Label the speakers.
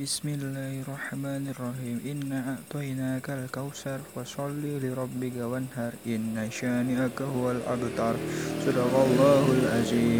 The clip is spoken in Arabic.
Speaker 1: بسم الله الرحمن الرحيم. إنا أعطيناك الكوثر فصل لربك وانهر. إن شانئك هو الأبتر. صدق الله العظيم.